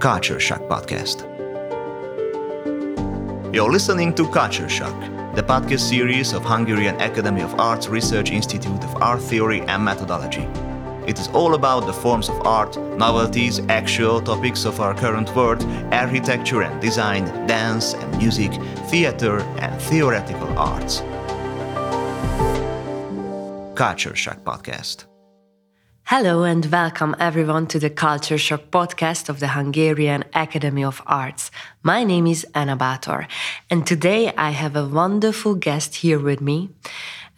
Culture Shock Podcast. You're listening to Culture Shock, the podcast series of Hungarian Academy of Arts Research Institute of Art Theory and Methodology. It is all about the forms of art, novelties, actual topics of our current world, architecture and design, dance and music, theater and theoretical arts. Culture Shock Podcast. Hello and welcome everyone to the Culture Shock podcast of the Hungarian Academy of Arts. My name is Anna Bator, and today I have a wonderful guest here with me,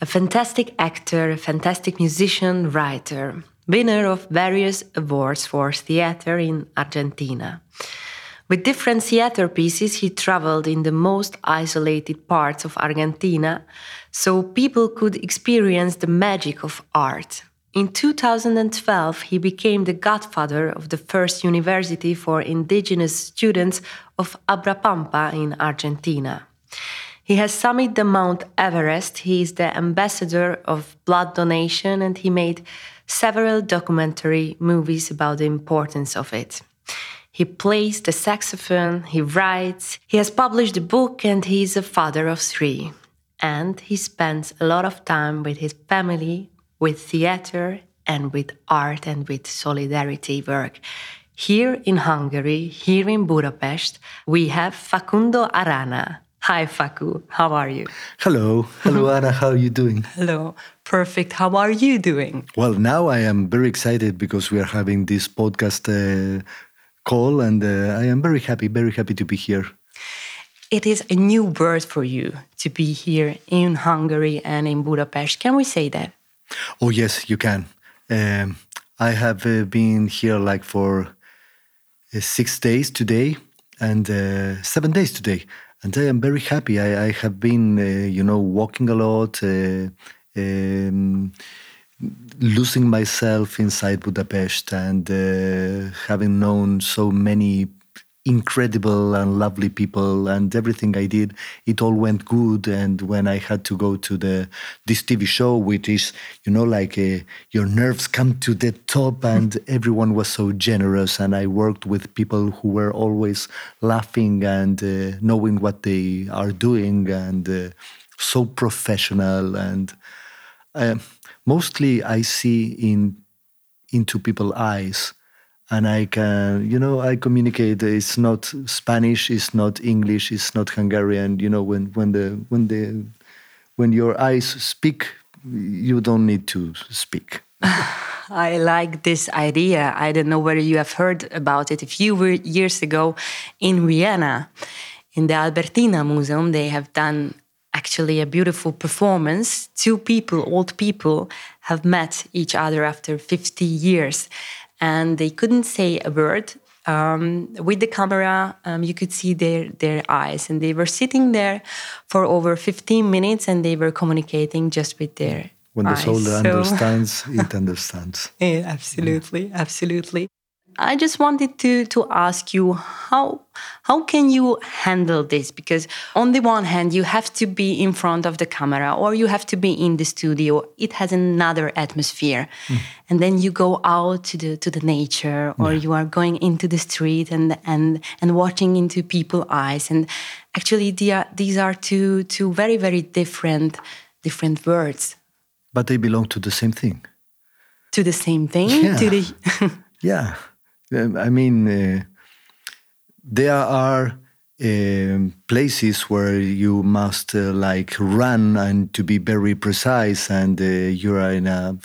a fantastic actor, a fantastic musician, writer, winner of various awards for theater in Argentina. With different theater pieces, he traveled in the most isolated parts of Argentina so people could experience the magic of art. In 2012, he became the godfather of the first university for indigenous students of Abra Pampa in Argentina. He has summited the Mount Everest. He is the ambassador of blood donation and he made several documentary movies about the importance of it. He plays the saxophone, he writes, he has published a book, and he is a father of three. And he spends a lot of time with his family with theater and with art and with solidarity work. Here in Hungary, here in Budapest, we have Facundo Arana. Hi, Facu. How are you? Hello. Hello, Anna. How are you doing? Hello. Perfect. How are you doing? Well, now I am very excited because we are having this podcast uh, call, and uh, I am very happy, very happy to be here. It is a new birth for you to be here in Hungary and in Budapest. Can we say that? Oh, yes, you can. Um, I have uh, been here like for uh, six days today and uh, seven days today. And I am very happy. I, I have been, uh, you know, walking a lot, uh, um, losing myself inside Budapest and uh, having known so many incredible and lovely people and everything I did it all went good. And when I had to go to the this TV show which is you know like uh, your nerves come to the top and everyone was so generous. And I worked with people who were always laughing and uh, knowing what they are doing and uh, so professional. And uh, mostly I see in into people's eyes and I can, you know, I communicate. It's not Spanish, it's not English, it's not Hungarian. You know, when when the when the when your eyes speak, you don't need to speak. I like this idea. I don't know whether you have heard about it. A few years ago in Vienna, in the Albertina Museum, they have done actually a beautiful performance. Two people, old people, have met each other after 50 years and they couldn't say a word. Um, with the camera, um, you could see their their eyes, and they were sitting there for over 15 minutes, and they were communicating just with their. Eyes. When the eyes. soul So- understands, it understands. yeah, absolutely, absolutely. I just wanted to to ask you how how can you handle this? Because on the one hand, you have to be in front of the camera, or you have to be in the studio. It has another atmosphere, hmm. and then you go out to the to the nature, or you are going into the street and and and watching into people's eyes. And actually, they are, these are two two very very different different words But they belong to the same thing. to the same thing. Yeah. To the Yeah, I mean, uh, there are um, places where you must uh, like run and to be very precise, and uh, you are in a,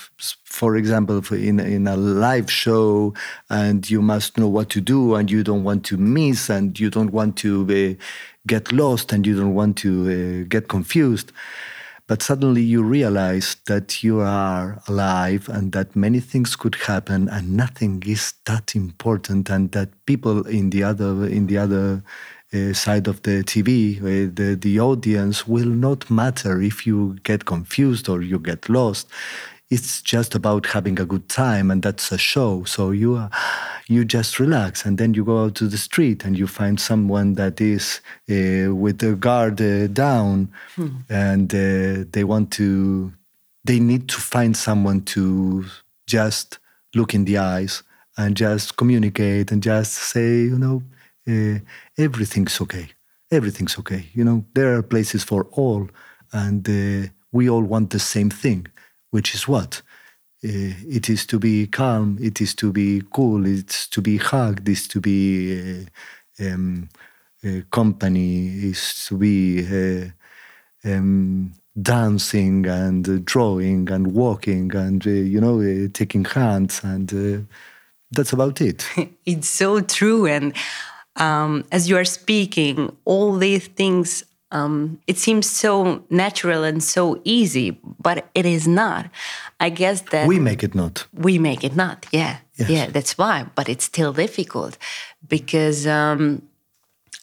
for example, in in a live show, and you must know what to do, and you don't want to miss, and you don't want to uh, get lost, and you don't want to uh, get confused. But suddenly you realize that you are alive and that many things could happen and nothing is that important and that people in the other in the other uh, side of the TV, uh, the the audience will not matter if you get confused or you get lost. It's just about having a good time, and that's a show. So you are, you just relax, and then you go out to the street and you find someone that is uh, with the guard uh, down, and uh, they want to, they need to find someone to just look in the eyes and just communicate and just say, you know, uh, everything's okay. Everything's okay. You know, there are places for all, and uh, we all want the same thing, which is what? Uh, it is to be calm, it is to be cool, it's to be hugged, it's to be uh, um, uh, company, is to be um, dancing and drawing and walking and, you know, taking hands and that's about it. it's so true. And um, as you are speaking, all these things, um, it seems so natural and so easy, but it is not. I guess that we make it not. We make it not. Yeah, yes. yeah. That's why. But it's still difficult because um,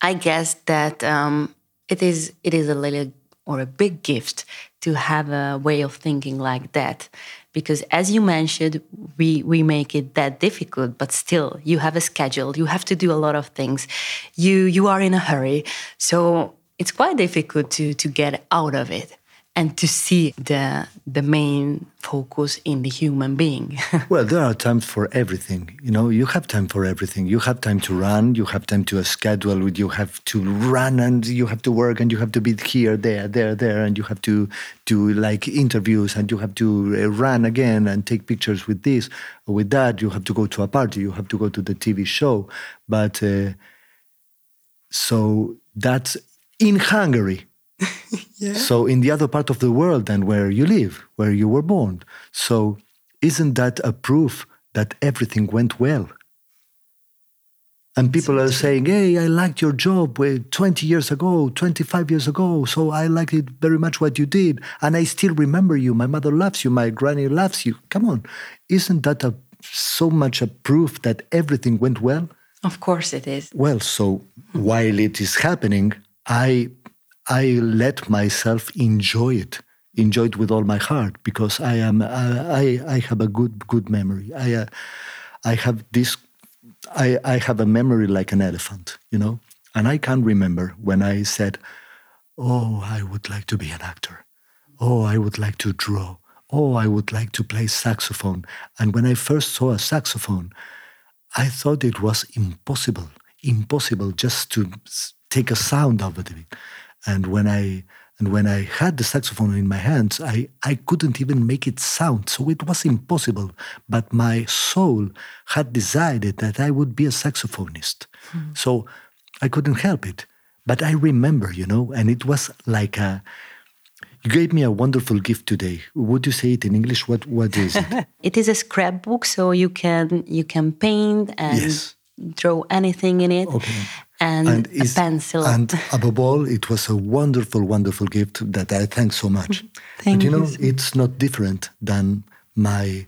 I guess that um, it is it is a little or a big gift to have a way of thinking like that because as you mentioned we we make it that difficult but still you have a schedule you have to do a lot of things you you are in a hurry so it's quite difficult to to get out of it and to see the the main focus in the human being. well, there are times for everything. You know, you have time for everything. You have time to run. You have time to a schedule. You have to run and you have to work and you have to be here, there, there, there, and you have to do like interviews and you have to uh, run again and take pictures with this or with that. You have to go to a party. You have to go to the TV show. But uh, so that's in Hungary yeah. So in the other part of the world than where you live, where you were born. So isn't that a proof that everything went well? And people are saying, hey, I liked your job 20 years ago, 25 years ago. So I liked it very much what you did. And I still remember you. My mother loves you. My granny loves you. Come on. Isn't that a, so much a proof that everything went well? Of course it is. Well, so while it is happening, I I let myself enjoy it, enjoy it with all my heart because I am I I, have a good good memory. I uh, I have this I I have a memory like an elephant, you know, and I can remember when I said, "Oh, I would like to be an actor. Oh, I would like to draw. Oh, I would like to play saxophone." And when I first saw a saxophone, I thought it was impossible, impossible just to take a sound out of it. And when I and when I had the saxophone in my hands, I, I couldn't even make it sound. So it was impossible. But my soul had decided that I would be a saxophonist. Mm. So I couldn't help it. But I remember, you know, and it was like a you gave me a wonderful gift today. Would you say it in English? What what is it? it is a scrapbook, so you can you can paint and yes. draw anything in it. Okay and, and a pencil. And above all, it was a wonderful, wonderful gift that I thank so much. Thank but you know, you. it's not different than my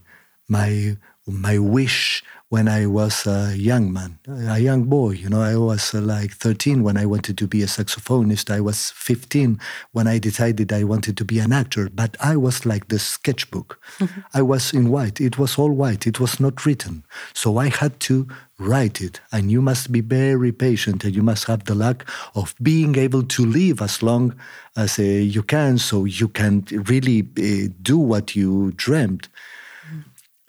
my my wish when I was a young man, a young boy. You know, I was uh, like 13 when I wanted to be a saxophonist. I was 15 when I decided I wanted to be an actor. But I was like the sketchbook. Mm-hmm. I was in white. It was all white. It was not written. So I had to write it. And you must be very patient and you must have the luck of being able to live as long as uh, you can so you can really uh, do what you dreamed.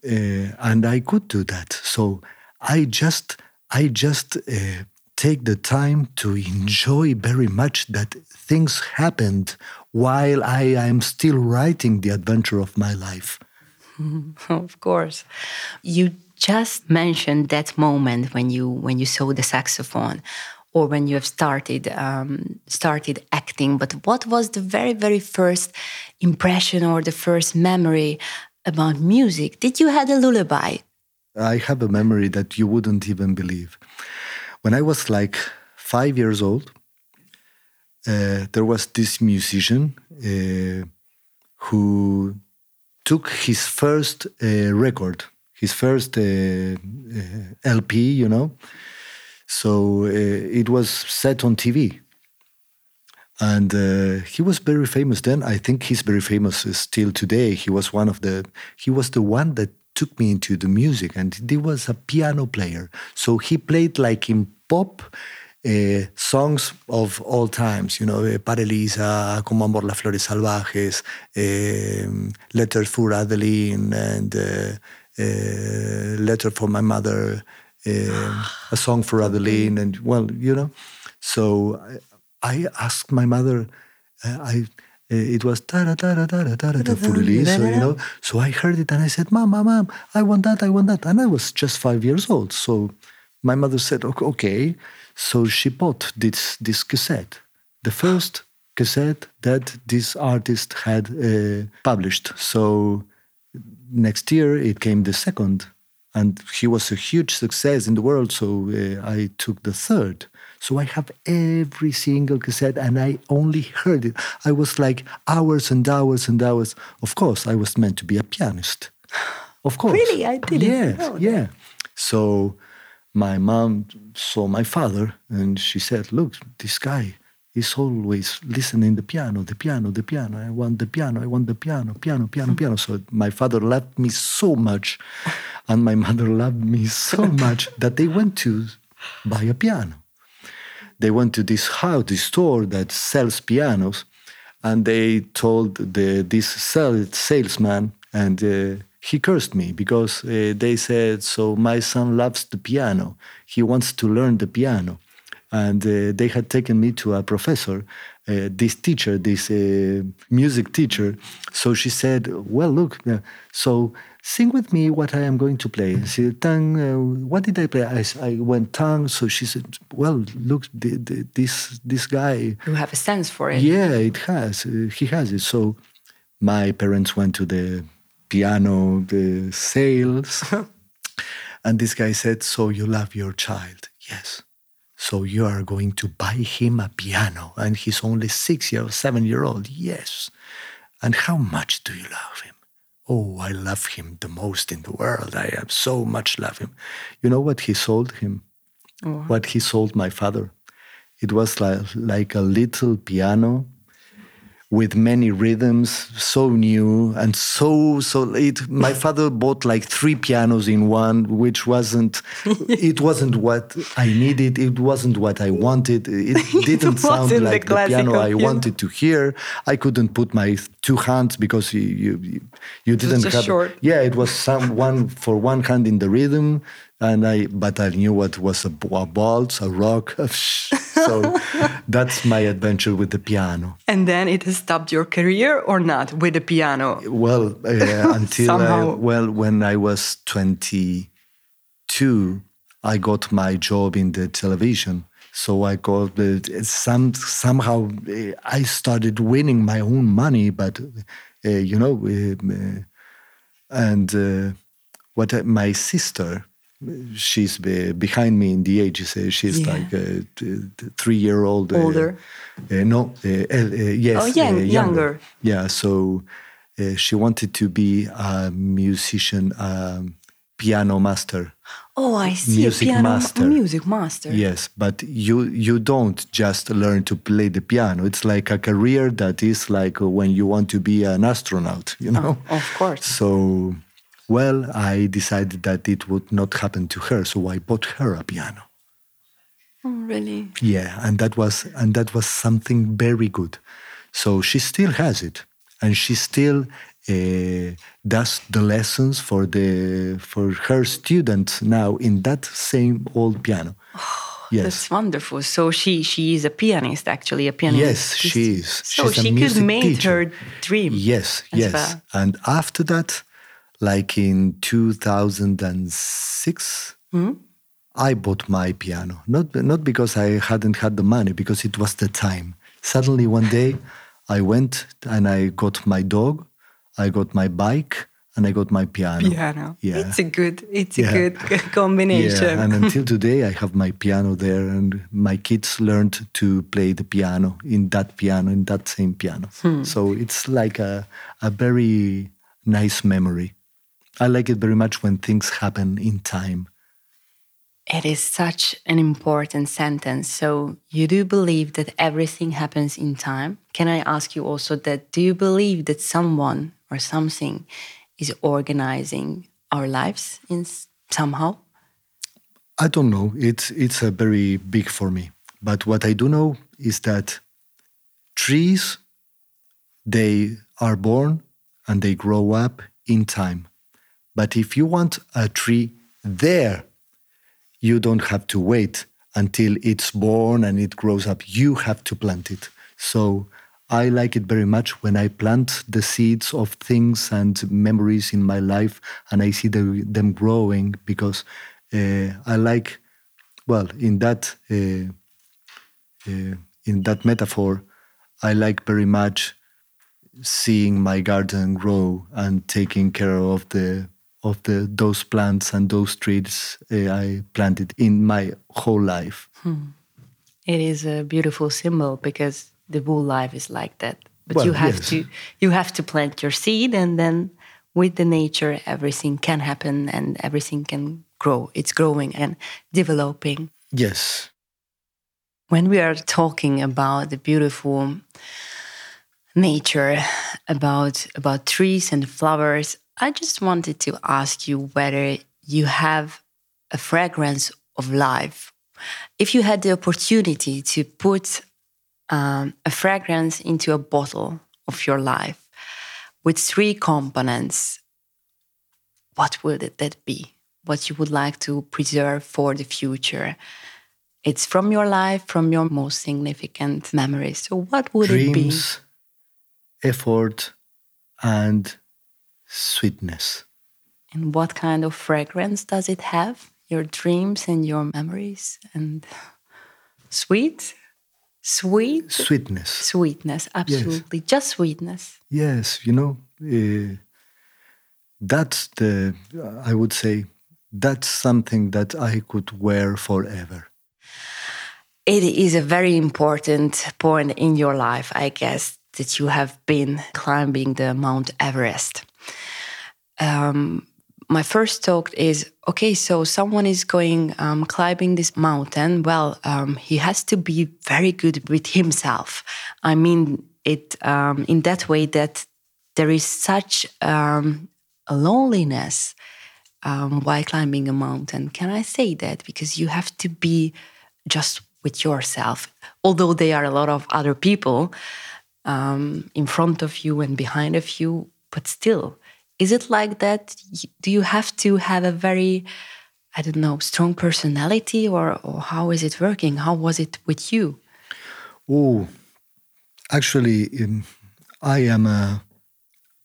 Uh, and I could do that. So I just, I just uh, take the time to enjoy very much that things happened while I am still writing the adventure of my life. Of course, you just mentioned that moment when you when you saw the saxophone or when you have started um, started acting but what was the very very first impression or the first memory about music. Did you had a lullaby? I have a memory that you wouldn't even believe. When I was like five years old, uh, there was this musician uh, who took his first uh, record, his first uh, uh, LP, you know. So uh, it was set on TV and uh, he was very famous then. I think he's very famous still today. He was one of the he was the one that took me into the music. And he was a piano player. So he played like in pop uh, songs of all times, you know, uh, Para Elisa, Como Amor las Flores Salvajes, uh, Letters for Adeline, and uh, uh, letter for my mother, uh, a song for Adeline, and well, you know. So I asked my mother, uh, I uh, it was ta da da da da da da da so you know. So I heard it and I said, "Mom, mom, mom, I want that, I want that," and I was just five years old. So my mother said, "Okay," so she bought this this cassette, the first cassette that this artist had uh, published. So next year it came the second, and he was a huge success in the world. So uh, I took the third. So I have every single cassette and I only heard it. I was like hours and hours and hours. Of course, I was meant to be a pianist. Of course. Really? I didn't yes, know. That. Yeah. So my mom saw my father and she said, Look, this guy is always listening the piano, the piano, the piano. I want the piano, I want the piano, piano, piano, piano. So my father loved me so much and my mother loved me so much that they went to buy a piano they went to this house, this store that sells pianos, and they told the, this salesman, and uh, he cursed me because uh, they said, "So my son loves the piano. He wants to learn the piano." And uh, they had taken me to a professor, uh, this teacher, this uh, music teacher. So she said, "Well, look, so." Sing with me what I am going to play. She said, Tang, uh, what did I play? I, I went Tang. So she said, well, look, the, the, this this guy. You have a sense for it. Yeah, it has. Uh, he has it. So my parents went to the piano, the sales. and this guy said, so you love your child? Yes. So you are going to buy him a piano. And he's only six year, seven year old. Yes. And how much do you love him? Oh, I love him the most in the world. I have so much love him. You know what he sold him? Oh. What he sold my father? It was like, like a little piano with many rhythms, so new and so so. It, my father bought like three pianos in one, which wasn't. it wasn't what I needed. It wasn't what I wanted. It didn't it sound like the, the piano I wanted to hear. I couldn't put my two hands because you you, you didn't have. Short. Yeah, it was some one for one hand in the rhythm, and I but I knew what was a, a waltz, a rock. so that's my adventure with the piano. And then it has stopped your career or not with the piano? Well, uh, until I, well when I was 22, I got my job in the television. So I got uh, some somehow uh, I started winning my own money, but uh, you know, uh, and uh, what my sister she's behind me in the age. She's yeah. like a three year old. Uh, Older? Uh, no, uh, yes. Oh, young, younger. younger. Yeah, so she wanted to be a musician, um, piano master. Oh, I see. Music piano, master. music master. Yes, but you you don't just learn to play the piano. It's like a career that is like when you want to be an astronaut. You know. Oh, of course. So well, I decided that it would not happen to her, so I bought her a piano. Oh, really? Yeah, and that was and that was something very good. So she still has it, and she still uh, does the lessons for the for her students now in that same old piano. Oh, yes. That's wonderful. So she she is a pianist, actually a pianist. Yes, she is. So She's she could make her dream. Yes, yes. Well. And after that, like in 2006 mm-hmm. i bought my piano not not because i hadn't had the money because it was the time suddenly one day i went and i got my dog i got my bike and I got my piano. Piano. Yeah. It's a good it's a good combination. Yeah. And until today I have my piano there and my kids learned to play the piano in that piano, in that same piano. Hmm. So it's like a a very nice memory. I like it very much when things happen in time. It is such an important sentence. So, you do believe that everything happens in time? Can I ask you also that do you believe that someone or something is organizing our lives in somehow? I don't know. It's it's a very big for me. But what I do know is that trees they are born and they grow up in time But if you want a tree there, you don't have to wait until it's born and it grows up. You have to plant it. So I like it very much when I plant the seeds of things and memories in my life and I see the, them growing because uh, I like, well, in that uh, uh, in that metaphor, I like very much seeing my garden grow and taking care of the of the those plants and those trees uh, I planted in my whole life. Hmm. It is a beautiful symbol because the whole life is like that. But Well, you have yes. to you have to plant your seed, and then with the nature, everything can happen and everything can grow. It's growing and developing. Yes. when we are talking about the beautiful nature about about trees and flowers i just wanted to ask you whether you have a fragrance of life if you had the opportunity to put um, a fragrance into a bottle of your life with three components what would it, that be what you would like to preserve for the future it's from your life, from your most significant memories. So, what would it be? Dreams, effort, and sweetness. And what kind of fragrance does it have? Your dreams and your memories and sweet, sweet, Sweetness. sweetness. Absolutely, just sweetness. Yes, you know, uh, that's the, I would say, that's something that I could wear forever. It is a very important point in your life, I guess, that you have been climbing the Mount Everest. Um, my first thought is okay, so someone is going um, climbing this mountain. Well, um, he has to be very good with himself. I mean, it um, in that way that there is such um, a loneliness um, while climbing a mountain. Can I say that? Because you have to be just with yourself, although there are a lot of other people um, in front of you and behind of you, but still, is it like that? Do you have to have a very, I don't know, strong personality, or, or how is it working? How was it with you? Oh, actually, um, I am a.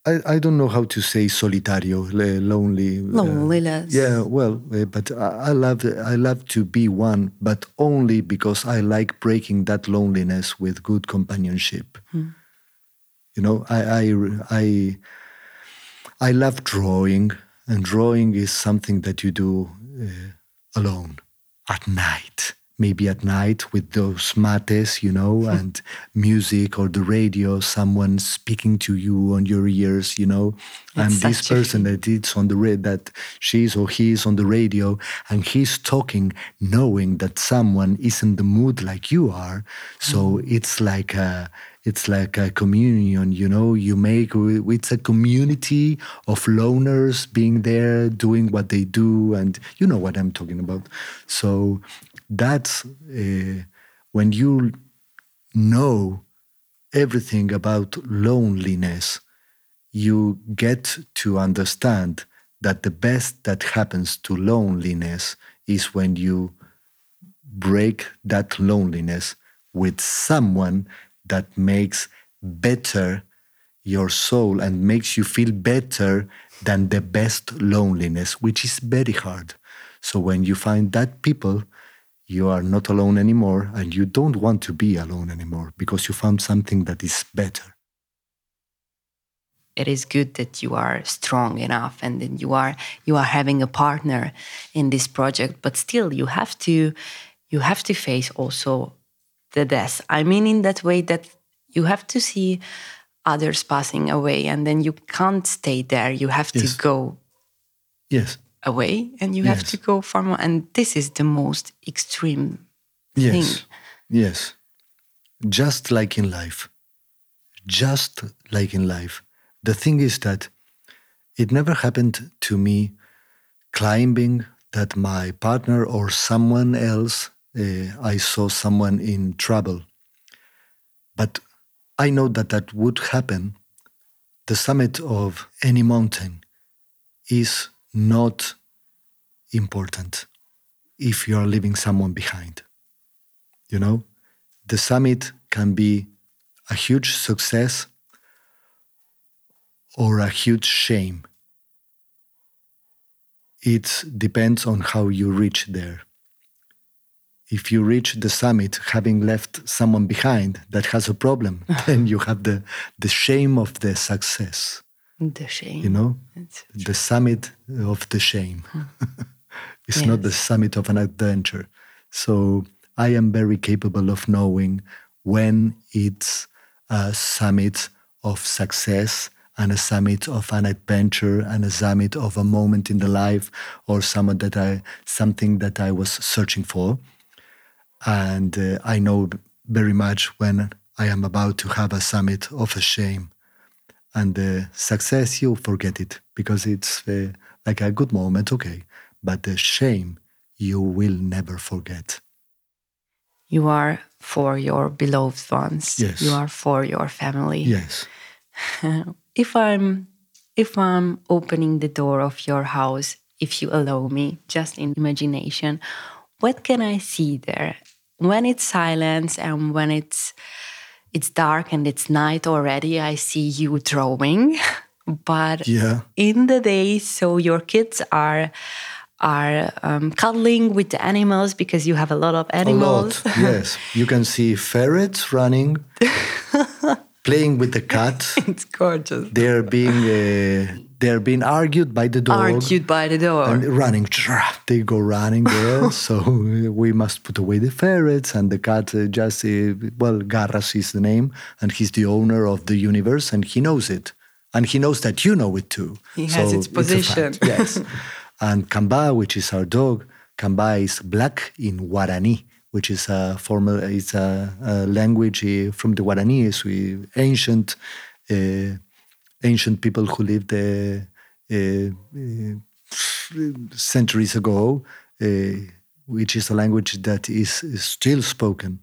I, I don't know how to say solitario, le- lonely. uh, Loneliness. yeah, well, uh, but I, I love I love to be one, but only because I like breaking that loneliness with good companionship. You know, I I I I love drawing, and drawing is something that you do uh, alone at night. Maybe at night with those mates, you know, and music or the radio, someone speaking to you on your ears, you know, and this person that it's on the red that she's or he's on the radio and he's talking, knowing that someone is in the mood like you are. So it's like a it's like a communion, you know. You make it's a community of loners being there, doing what they do, and you know what I'm talking about. So that's uh, when you know everything about loneliness, you get to understand that the best that happens to loneliness is when you break that loneliness with someone that makes better your soul and makes you feel better than the best loneliness, which is very hard. So when you find that people, you are not alone anymore and you don't want to be alone anymore because you found something that is better. it is good that you are strong enough and then you are you are having a partner in this project but still you have to you have to face also the death i mean in that way that you have to see others passing away and then you can't stay there you have Yes. to go Yes. away and you have to go far more and this is the most extreme Yes. thing Yes. Just like in life. Just like in life. The thing is that it never happened to me climbing that my partner or someone else, uh, I saw someone in trouble. But I know that that would happen. The summit of any mountain is not important if you are leaving someone behind. You know, the summit can be a huge success or a huge shame. It depends on how you reach there. If you reach the summit having left someone behind that has a problem, then you have the, the shame of the success. The shame. You know, the summit of the shame. Hmm. it's not the summit of an adventure. So I am very capable of knowing when it's a summit of success and a summit of an adventure and a summit of a moment in the life or someone that I something that I was searching for. And uh, I know very much when I am about to have a summit of a shame and the success you forget it because it's uh, like a good moment okay but the shame you will never forget You are for your beloved ones. Yes. You are for your family. yes if I'm if I'm opening the door of your house, if you allow me, just in imagination, what can I see there? When it's silence and when it's it's dark and it's night already, I see you drawing. But yeah in the day, so your kids are are um, cuddling with the animals because you have a lot of animals. a lot yes you can see ferrets running playing with the cat it's gorgeous. they're being uh, they're being argued by the dog. Argued by the door. and running they go running there. So we must put away the ferrets. And the cat uh, just uh, well garras is the name. And he's the owner of the universe. And he knows it. And he knows that you know it too. He has its position. fact, yes. And kamba which is our dog kamba is black in guarani which is a formal it's a, a language uh, from the guaranis we ancient uh, ancient people who lived uh, uh, uh, centuries ago, which is a language that is, is still spoken.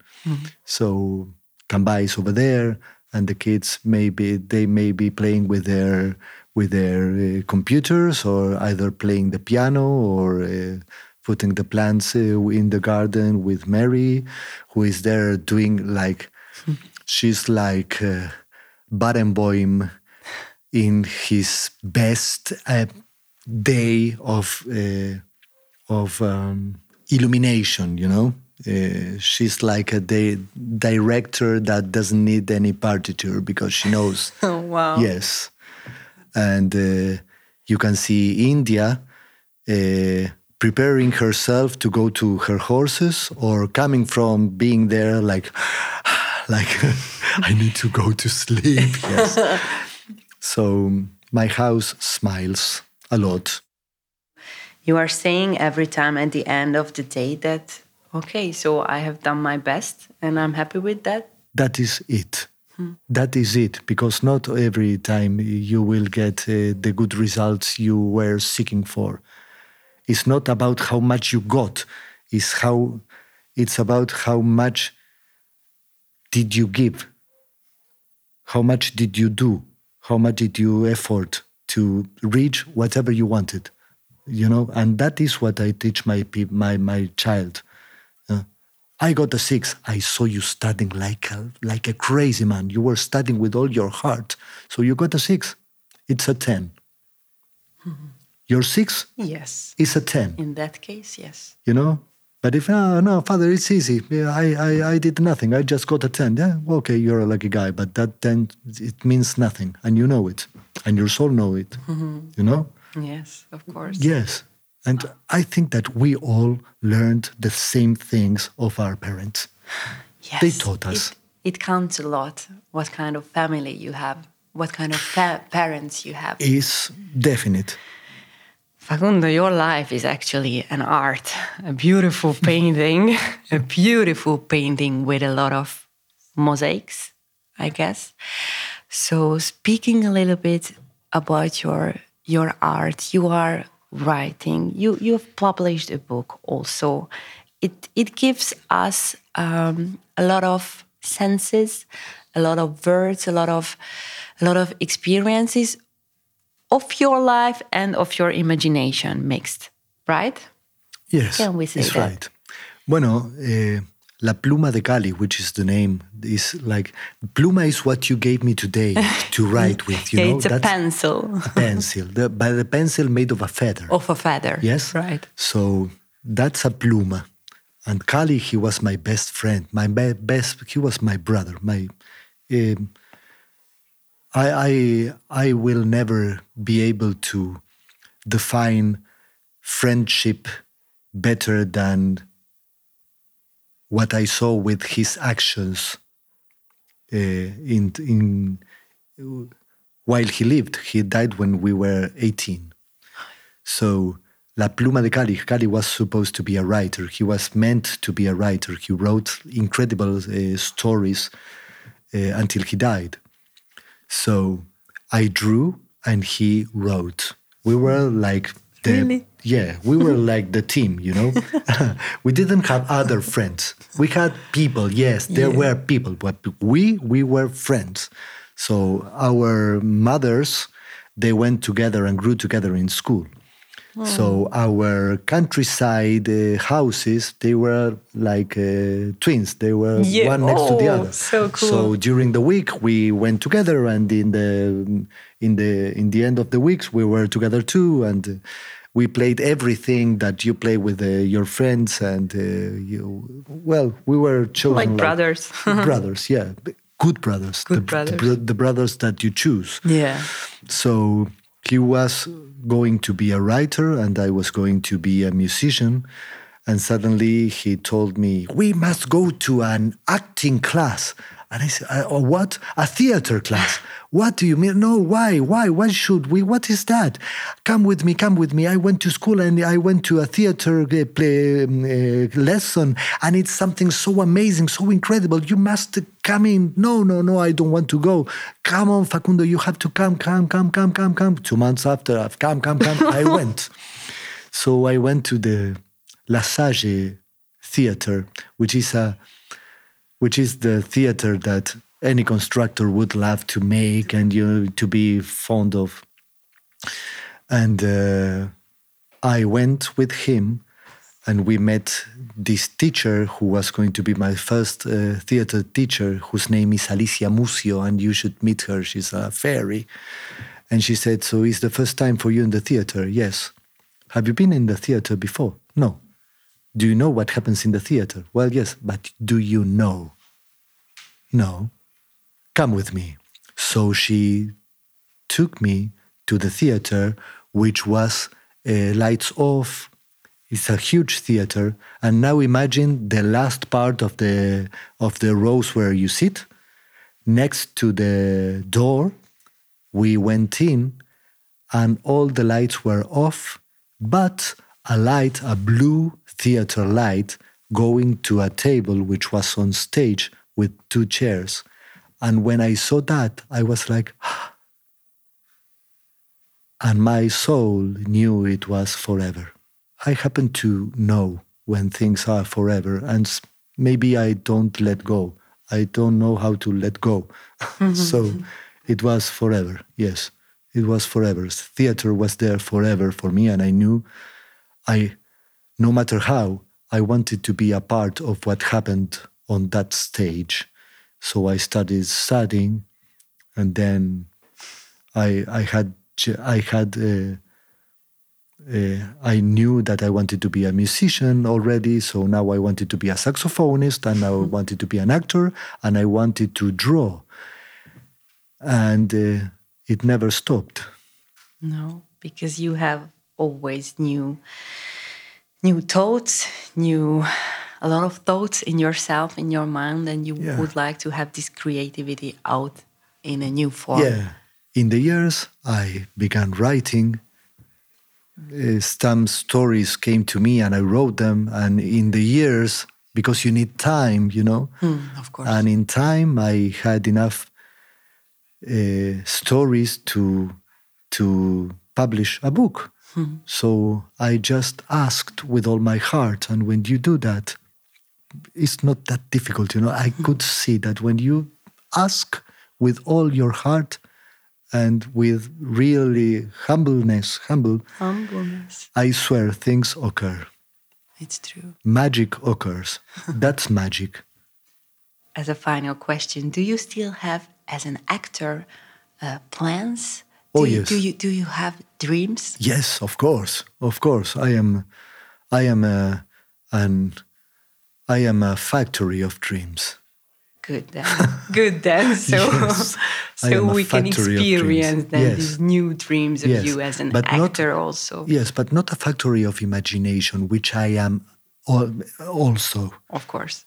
So Kamba is over there, and the kids maybe they may be playing with their with their uh, computers, or either playing the piano, or uh, putting the plants uh, in the garden with Mary, who is there doing like she's like uh, Barenboim in his best uh, day of uh, of um, illumination. You know, uh, she's like a di- director that doesn't need any partiture because she knows. Oh wow. Yes, and uh, you can see India. Uh, preparing herself to go to her horses or coming from being there like like i need to go to sleep yes so my house smiles a lot. You are saying every time at the end of the day that, okay, so I have done my best and I'm happy with that. that is it. That is it because not every time you will get uh, the good results you were seeking for. It's not about how much you got. It's how it's about how much did you give? How much did you do how much did you effort to reach whatever you wanted you know and that is what i teach my my my child Uh, I got a six. I saw you studying like a, like a crazy man. You were studying with all your heart. So you got a six. It's a 10. Your six Yes. is a 10, In that case, yes. you know? But if, oh, no, father, it's easy. I, I, I did nothing. I just got a 10. Yeah, okay, you're a lucky guy. But that 10, it means nothing. And you know it. And your soul know it. Mm-hmm. You know? Yes, of course. Yes. And I think that we all learned the same things of our parents. Yes. They taught us. It, it counts a lot what kind of family you have, what kind of pa- parents you have. Is definite. Facundo, your life is actually an art, a beautiful painting, a beautiful painting with a lot of mosaics, I guess. So, speaking a little bit about your your art, you are writing. You you have published a book also. It it gives us um, a lot of senses, a lot of words, a lot of a lot of experiences of your life and of your imagination mixed, right? Yes, Can we say it's that? right. Bueno, eh, La Pluma de Cali, which is the name, is like pluma is what you gave me today to write with. You Yeah, know, it's a That's pencil a pencil, the, but the pencil made of a feather. of a feather. Yes. Right. So that's a pluma. And Cali, he was my best friend, my be- best. He was my brother. My, um, I, I, I will never be able to define friendship better than what I saw with his actions uh, in in while he lived. He died when we were eighteen. So La Pluma de Cali, Cali was supposed to be a writer. He was meant to be a writer. He wrote incredible uh, stories uh, until he died. So I drew and he wrote. We were like the Really? yeah, we were like the team, you know. we didn't have other friends. We had people, yes, there were people, but we we were friends. So our mothers, they went together and grew together in school. So our countryside uh, houses, they were like uh, twins. They were Yeah. one next to the Oh, other. so cool. So during the week we went together, and in the in the in the end of the weeks we were together too, and we played everything that you play with uh, your friends, and uh, you well we were chosen Like brothers. brothers, yeah, good brothers, Good the, brothers. The, the brothers that you choose. Yeah. So he was going to be a writer, and I was going to be a musician. And suddenly he told me, We must go to an acting class. And I said, "Uh, What? A theater class? What do you mean? No, why? Why? Why should we? What is that? Come with me, come with me. I went to school and I went to a theater uh, play, um, uh, lesson, and it's something so amazing, so incredible. You must come in. No, no, no, I don't want to go. Come on, Facundo, you have to come, come, come, come, come, come. Two months after, I've come, come, come, I went. So I went to the La Sage Theater, which is a which is the theater that any constructor would love to make and you know, to be fond of. And uh, I went with him, and we met this teacher who was going to be my first uh, theater teacher, whose name is Alicia Musio, and you should meet her. She's a fairy. And she said, So it's the first time for you in the theater? Yes. Have you been in the theater before? No. Do you know what happens in the theater? Well, yes, but do you know? No. Come with me. So she took me to the theater, which was uh, lights off. It's a huge theater, and now imagine the last part of the of the rows where you sit, next to the door. We went in, and all the lights were off, but a light, a blue theater light, going to a table which was on stage with two chairs. And when I saw that, I was like, ah. and my soul knew it was forever. I happen to know when things are forever, and maybe I don't let go. I don't know how to let go. so it was forever. Yes, it was forever. Theater was there forever for me, and I knew I, no matter how, I wanted to be a part of what happened on that stage. So I started studying, and then I I had I had uh, uh, I knew that I wanted to be a musician already. So now I wanted to be a saxophonist, and I wanted to be an actor, and I wanted to draw, and uh, it never stopped. No, because you have always new new thoughts, new a lot of thoughts in yourself, in your mind, and you Yeah. would like to have this creativity out in a new form. Yeah. In the years, I began writing. Uh, some stories came to me and I wrote them. And in the years, because you need time, you know, Mm, of course. and in time, I had enough uh, stories to to publish a book. So I just asked with all my heart, and when you do that, it's not that difficult, you know. I could see that when you ask with all your heart, and with really humbleness, humble, Humbleness. I swear things occur. It's true. Magic occurs. That's magic. As a final question, do you still have, as an actor, uh, plans? Oh, do you, yes. Do you do you have dreams? Yes, of course, of course. I am, I am a, an, I am a factory of dreams. Good then. Good then. So, Yes, so we can factory of dreams. experience then Yes. these new dreams of Yes, you as an but not- actor also. Yes, but not a factory of imagination, which I am also. Of course.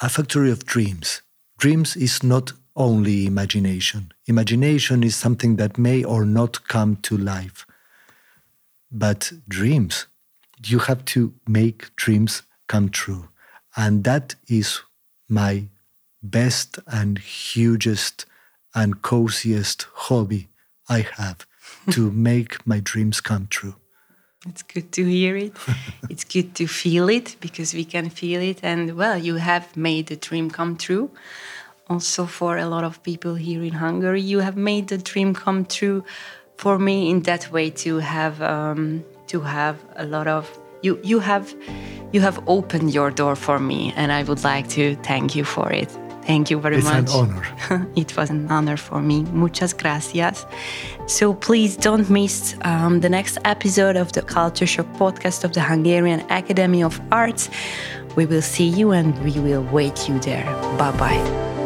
A factory of dreams. Dreams is not only imagination. Imagination is something that may or not come to life. But dreams, you have to make dreams come true. And that is my best and hugest and coziest hobby I have to make my dreams come true. It's good to hear it. it's good to feel it because we can feel it. And well, you have made the dream come true. Also, for a lot of people here in Hungary, you have made the dream come true. For me, in that way, to have um, to have a lot of you. You have you have opened your door for me, and I would like to thank you for it. Thank you very It's an much. honor. it was an honor for me. Muchas gracias. So please don't miss um, the next episode of the Culture Shock podcast of the Hungarian Academy of Arts. We will see you and we will wait you there. Bye bye.